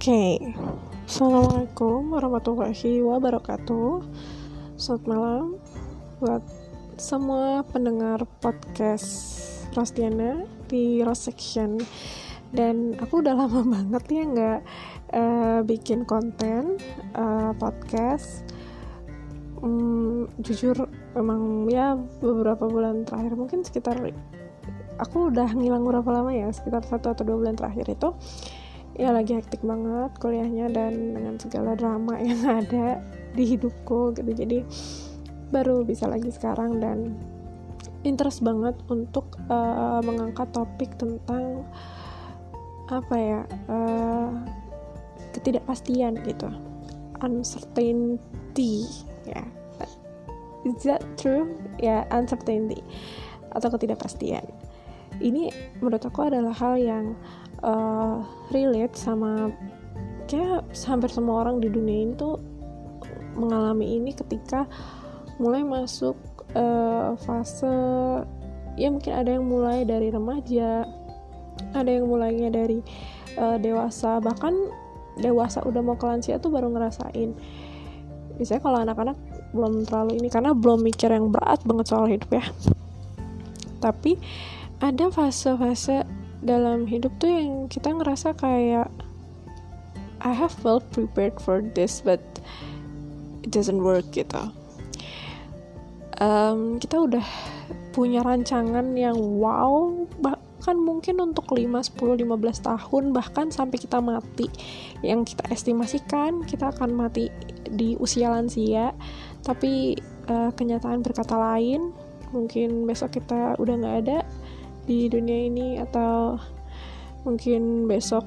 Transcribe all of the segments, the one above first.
Oke, Assalamualaikum warahmatullahi wabarakatuh. Selamat malam buat semua pendengar podcast Rosdiana di Rose Section. Dan aku udah lama banget ya nggak uh, bikin konten uh, podcast. Um, Jujur memang ya beberapa bulan terakhir mungkin sekitar aku udah ngilang berapa lama ya sekitar satu atau dua bulan terakhir itu ya lagi hektik banget kuliahnya dan dengan segala drama yang ada di hidupku gitu. Jadi baru bisa lagi sekarang dan interest banget untuk uh, mengangkat topik tentang apa ya uh, ketidakpastian gitu. Uncertainty ya. Yeah. is that true? Ya yeah, uncertainty atau ketidakpastian. Ini menurut aku adalah hal yang uh, relate sama kayak hampir semua orang di dunia ini tuh mengalami ini ketika mulai masuk uh, fase ya mungkin ada yang mulai dari remaja ada yang mulainya dari uh, dewasa bahkan dewasa udah mau ke lansia tuh baru ngerasain. Biasanya kalau anak-anak belum terlalu ini karena belum mikir yang berat banget soal hidup ya. Tapi ada fase-fase dalam hidup tuh yang kita ngerasa kayak I have well prepared for this but it doesn't work gitu. Um, kita udah punya rancangan yang wow bahkan mungkin untuk 5, 10, 15 tahun bahkan sampai kita mati. Yang kita estimasikan kita akan mati di usia lansia. Tapi uh, kenyataan berkata lain mungkin besok kita udah nggak ada di dunia ini atau mungkin besok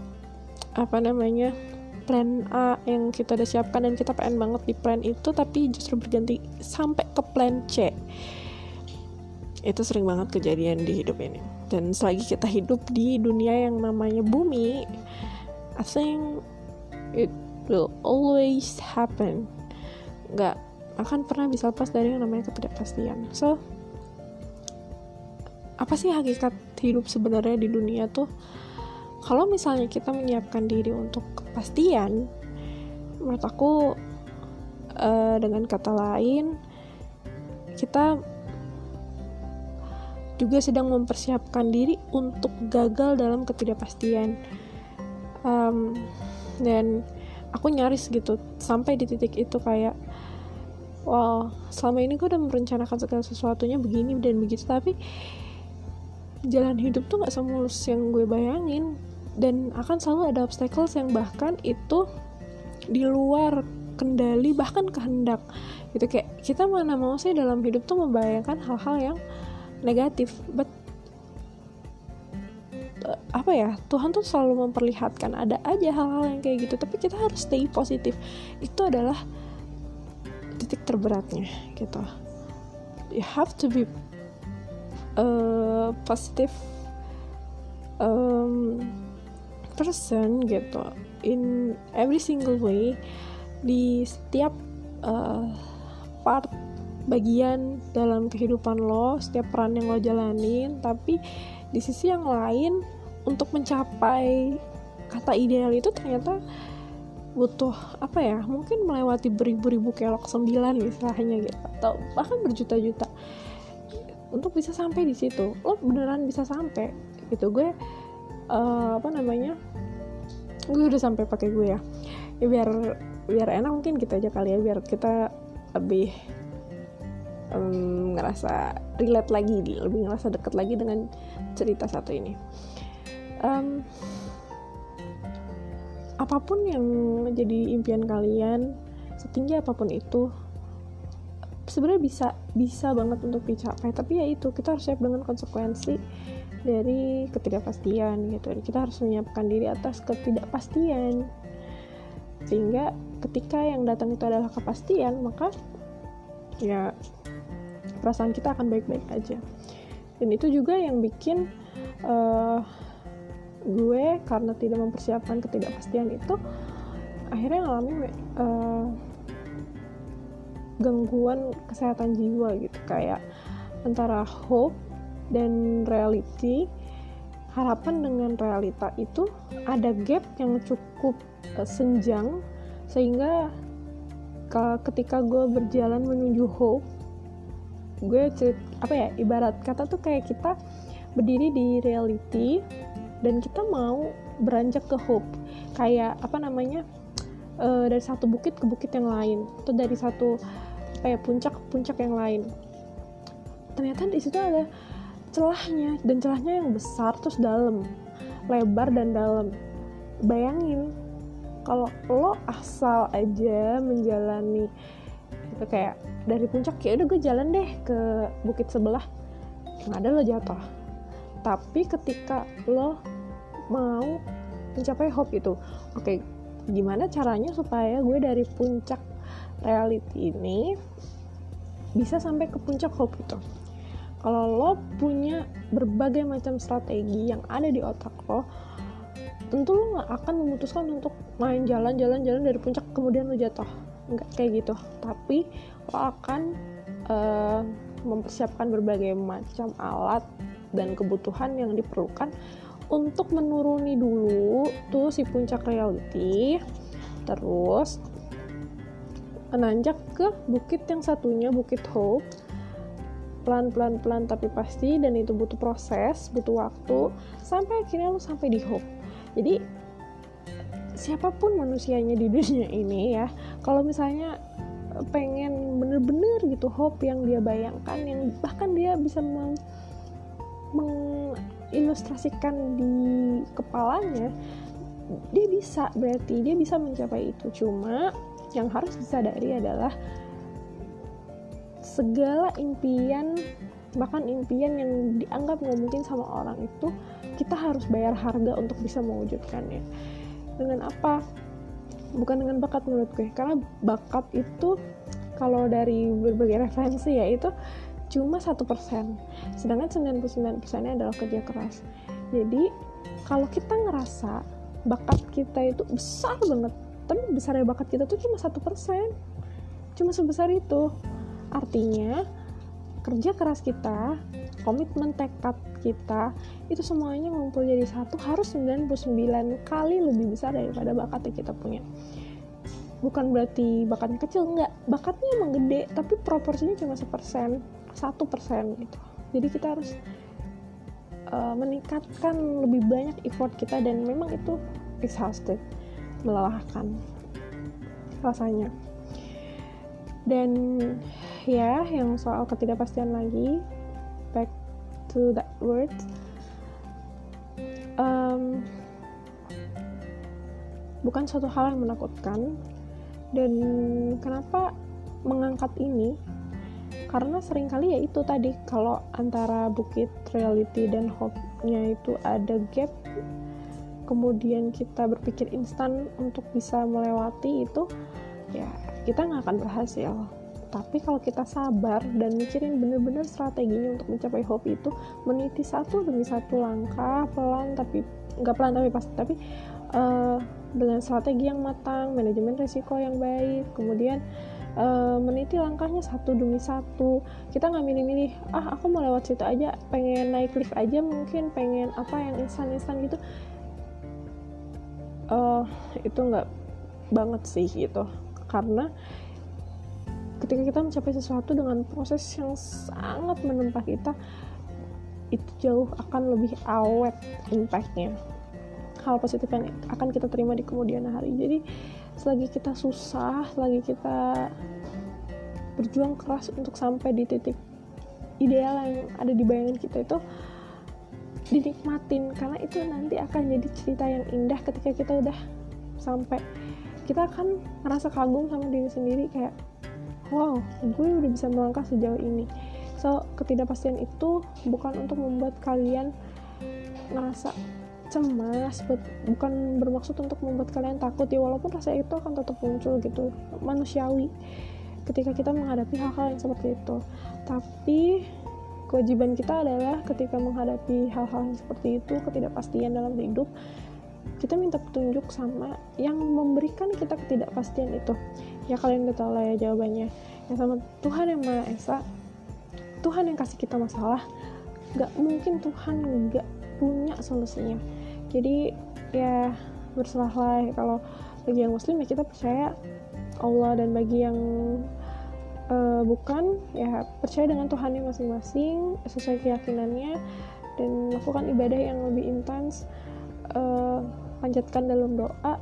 apa namanya plan A yang kita udah siapkan dan kita pengen banget di plan itu tapi justru berganti sampai ke plan C. Itu sering banget kejadian di hidup ini. Dan selagi kita hidup di dunia yang namanya bumi I think it will always happen. Nggak akan pernah bisa lepas dari yang namanya ketidakpastian. So apa sih hakikat hidup sebenarnya di dunia tuh? Kalau misalnya kita menyiapkan diri untuk kepastian menurut aku uh, dengan kata lain kita juga sedang mempersiapkan diri untuk gagal dalam ketidakpastian. Um, dan aku nyaris gitu sampai di titik itu kayak wow selama ini gue udah merencanakan segala sesuatunya begini dan begitu tapi jalan hidup tuh gak semulus yang gue bayangin. Dan akan selalu ada obstacles yang bahkan itu di luar kendali bahkan kehendak. Gitu kayak kita mana mau sih dalam hidup tuh membayangkan hal-hal yang negatif. But uh, apa ya Tuhan tuh selalu memperlihatkan ada aja hal-hal yang kayak gitu. Tapi kita harus stay positif. Itu adalah titik terberatnya gitu. You have to be uh, positif um, person gitu in every single way di setiap uh, part bagian dalam kehidupan lo setiap peran yang lo jalanin tapi di sisi yang lain untuk mencapai kata ideal itu ternyata butuh apa ya mungkin melewati beribu-ribu kelok sembilan istilahnya gitu atau bahkan berjuta-juta untuk bisa sampai di situ. Lo beneran bisa sampai. Gitu. Gue uh, apa namanya gue udah sampai pakai gue ya. Ya biar biar enak mungkin kita aja kali ya. Biar kita lebih um, ngerasa relate lagi lebih ngerasa deket lagi dengan cerita satu ini. Um, apa pun yang menjadi impian kalian setinggi apa pun itu sebenarnya bisa bisa banget untuk dicapai. Tapi ya itu kita harus siap dengan konsekuensi dari ketidakpastian gitu. Kita harus menyiapkan diri atas ketidakpastian. Sehingga ketika yang datang itu adalah kepastian maka ya perasaan kita akan baik-baik aja. Dan itu juga yang bikin uh, gue karena tidak mempersiapkan ketidakpastian itu akhirnya ngalamin uh, gangguan kesehatan jiwa gitu kayak antara hope dan reality. Harapan dengan realita itu ada gap yang cukup uh, senjang sehingga ketika gue berjalan menuju hope gue apa ya ibarat kata tuh kayak kita berdiri di reality dan kita mau beranjak ke hope. Kayak apa namanya uh, dari satu bukit ke bukit yang lain atau dari satu apa ya puncak puncak yang lain. Ternyata di situ ada celahnya dan celahnya yang besar terus dalam lebar dan dalam. Bayangin kalau lo asal aja menjalani gitu kayak dari puncak ya udah gue jalan deh ke bukit sebelah. Yang ada lo jatuh. Tapi ketika lo mau mencapai hope itu oke gimana caranya supaya gue dari puncak reality ini bisa sampai ke puncak hope itu kalau lo punya berbagai macam strategi yang ada di otak lo tentu lo gak akan memutuskan untuk main jalan-jalan-jalan dari puncak kemudian lo jatuh. Nggak kayak gitu. Tapi lo akan uh, mempersiapkan berbagai macam alat dan kebutuhan yang diperlukan untuk menuruni dulu tuh si puncak reality terus menanjak ke bukit yang satunya bukit hope. Pelan-pelan pelan tapi pasti dan itu butuh proses butuh waktu sampai akhirnya lo sampai di hope. Jadi siapa pun manusianya di dunia ini ya kalau misalnya pengen bener-bener gitu hope yang dia bayangkan yang bahkan dia bisa meng mengilustrasikan di kepalanya dia bisa berarti dia bisa mencapai itu. Cuma yang harus disadari adalah segala impian bahkan impian yang dianggap nggak mungkin sama orang itu kita harus bayar harga untuk bisa mewujudkannya. Dengan apa? Bukan dengan bakat menurut gue. Karena bakat itu kalau dari berbagai referensi ya itu cuma satu persen. Sedangkan 99 persennya adalah kerja keras. Jadi kalau kita ngerasa bakat kita itu besar banget tapi besarnya bakat kita tuh cuma satu persen. Cuma sebesar itu. Artinya kerja keras kita komitmen tekad kita itu semuanya ngumpul jadi satu harus 99 kali lebih besar daripada bakat yang kita punya. Bukan berarti bakatnya kecil enggak. Bakatnya emang gede tapi proporsinya cuma sepersen satu persen gitu. Jadi kita harus uh, meningkatkan lebih banyak effort kita dan memang itu exhausted melelahkan rasanya. Dan ya yang soal ketidakpastian lagi back to that word. Um, bukan suatu hal yang menakutkan. Dan kenapa mengangkat ini karena sering kali ya itu tadi kalau antara bukit reality dan hope-nya itu ada gap kemudian kita berpikir instan untuk bisa melewati itu ya kita nggak akan berhasil. Tapi kalau kita sabar dan mikirin bener-bener strateginya untuk mencapai hope itu meniti satu demi satu langkah pelan tapi nggak pelan tapi pasti tapi uh, dengan strategi yang matang manajemen risiko yang baik kemudian meniti langkahnya satu demi satu. Kita nggak milih-milih ah aku mau lewat situ aja pengen naik lift aja mungkin pengen apa yang instan-instan gitu. Uh, itu nggak banget sih gitu. Karena ketika kita mencapai sesuatu dengan proses yang sangat menempa kita itu jauh akan lebih awet impactnya. Hal positif yang akan kita terima di kemudian hari. Jadi selagi kita susah selagi kita berjuang keras untuk sampai di titik ideal yang ada di bayangan kita itu dinikmatin. Karena itu nanti akan jadi cerita yang indah ketika kita udah sampai. Kita akan merasa kagum sama diri sendiri kayak wow gue udah bisa melangkah sejauh ini. So ketidakpastian itu bukan untuk membuat kalian ngerasa cemas bukan bermaksud untuk membuat kalian takut ya walaupun rasa itu akan tetap muncul gitu manusiawi ketika kita menghadapi hal-hal yang seperti itu. Tapi kewajiban kita adalah ketika menghadapi hal-hal yang seperti itu ketidakpastian dalam hidup kita minta petunjuk sama yang memberikan kita ketidakpastian itu. Ya kalian udah tahu lah ya jawabannya. Yang sama Tuhan yang Maha Esa Tuhan yang kasih kita masalah gak mungkin Tuhan gak punya solusinya jadi ya berserahlah. Kalau bagi yang muslim ya kita percaya Allah dan bagi yang uh, bukan ya percaya dengan Tuhannya masing-masing sesuai keyakinannya dan lakukan ibadah yang lebih intens uh, panjatkan dalam doa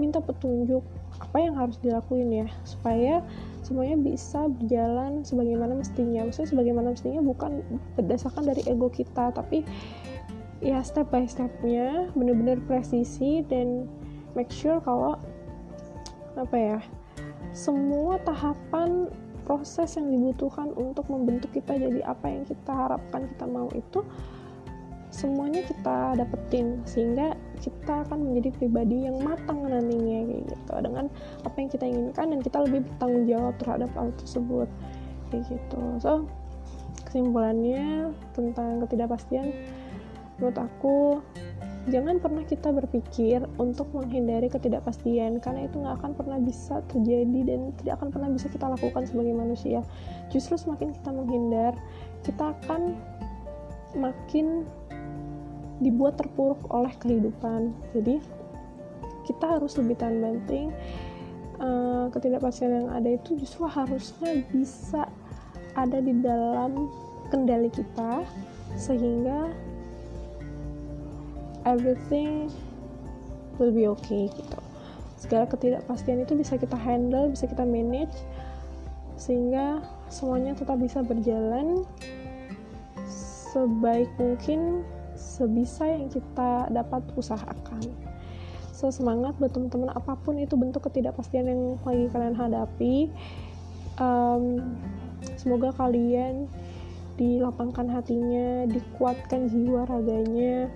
minta petunjuk apa yang harus dilakuin ya. Supaya semuanya bisa berjalan sebagaimana mestinya. Maksudnya sebagaimana mestinya bukan berdasarkan dari ego kita tapi ya step by stepnya bener-bener presisi dan make sure kalau apa ya semua tahapan proses yang dibutuhkan untuk membentuk kita jadi apa yang kita harapkan kita mau itu semuanya kita dapetin sehingga kita akan menjadi pribadi yang matang nantinya kayak gitu. Dengan apa yang kita inginkan dan kita lebih bertanggung jawab terhadap hal tersebut kayak gitu. So kesimpulannya tentang ketidakpastian menurut aku jangan pernah kita berpikir untuk menghindari ketidakpastian karena itu nggak akan pernah bisa terjadi dan tidak akan pernah bisa kita lakukan sebagai manusia. Justru semakin kita menghindar kita akan makin dibuat terpuruk oleh kehidupan. Jadi kita harus lebih tahan banting uh, ketidakpastian yang ada itu justru harusnya bisa ada di dalam kendali kita sehingga everything will be okay gitu. Segala ketidakpastian itu bisa kita handle bisa kita manage sehingga semuanya tetap bisa berjalan sebaik mungkin sebisa yang kita dapat usahakan. So semangat buat teman-teman apa pun itu bentuk ketidakpastian yang lagi kalian hadapi um, semoga kalian dilapangkan hatinya dikuatkan jiwa raganya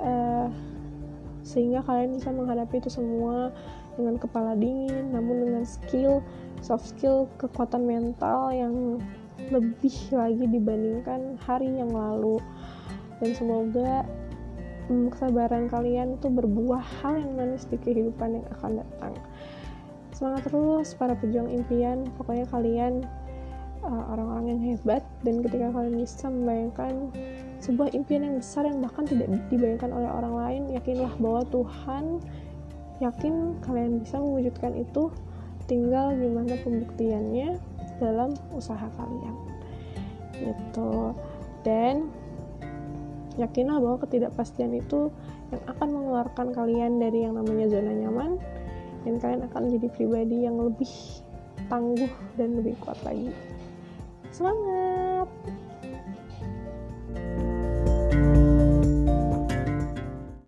uh, sehingga kalian bisa menghadapi itu semua dengan kepala dingin namun dengan skill soft skill kekuatan mental yang lebih lagi dibandingkan hari yang lalu. Dan semoga hmm, kesabaran kalian itu berbuah hal yang manis di kehidupan yang akan datang. Semangat terus para pejuang impian. Pokoknya kalian uh, orang-orang yang hebat. Dan ketika kalian bisa membayangkan sebuah impian yang besar yang bahkan tidak dibayangkan oleh orang lain. Yakinlah bahwa Tuhan yakin kalian bisa mewujudkan itu. Tinggal gimana pembuktiannya dalam usaha kalian. Gitu. Dan yakinlah bahwa ketidakpastian itu yang akan mengeluarkan kalian dari yang namanya zona nyaman. Dan kalian akan menjadi pribadi yang lebih tangguh dan lebih kuat lagi. Semangat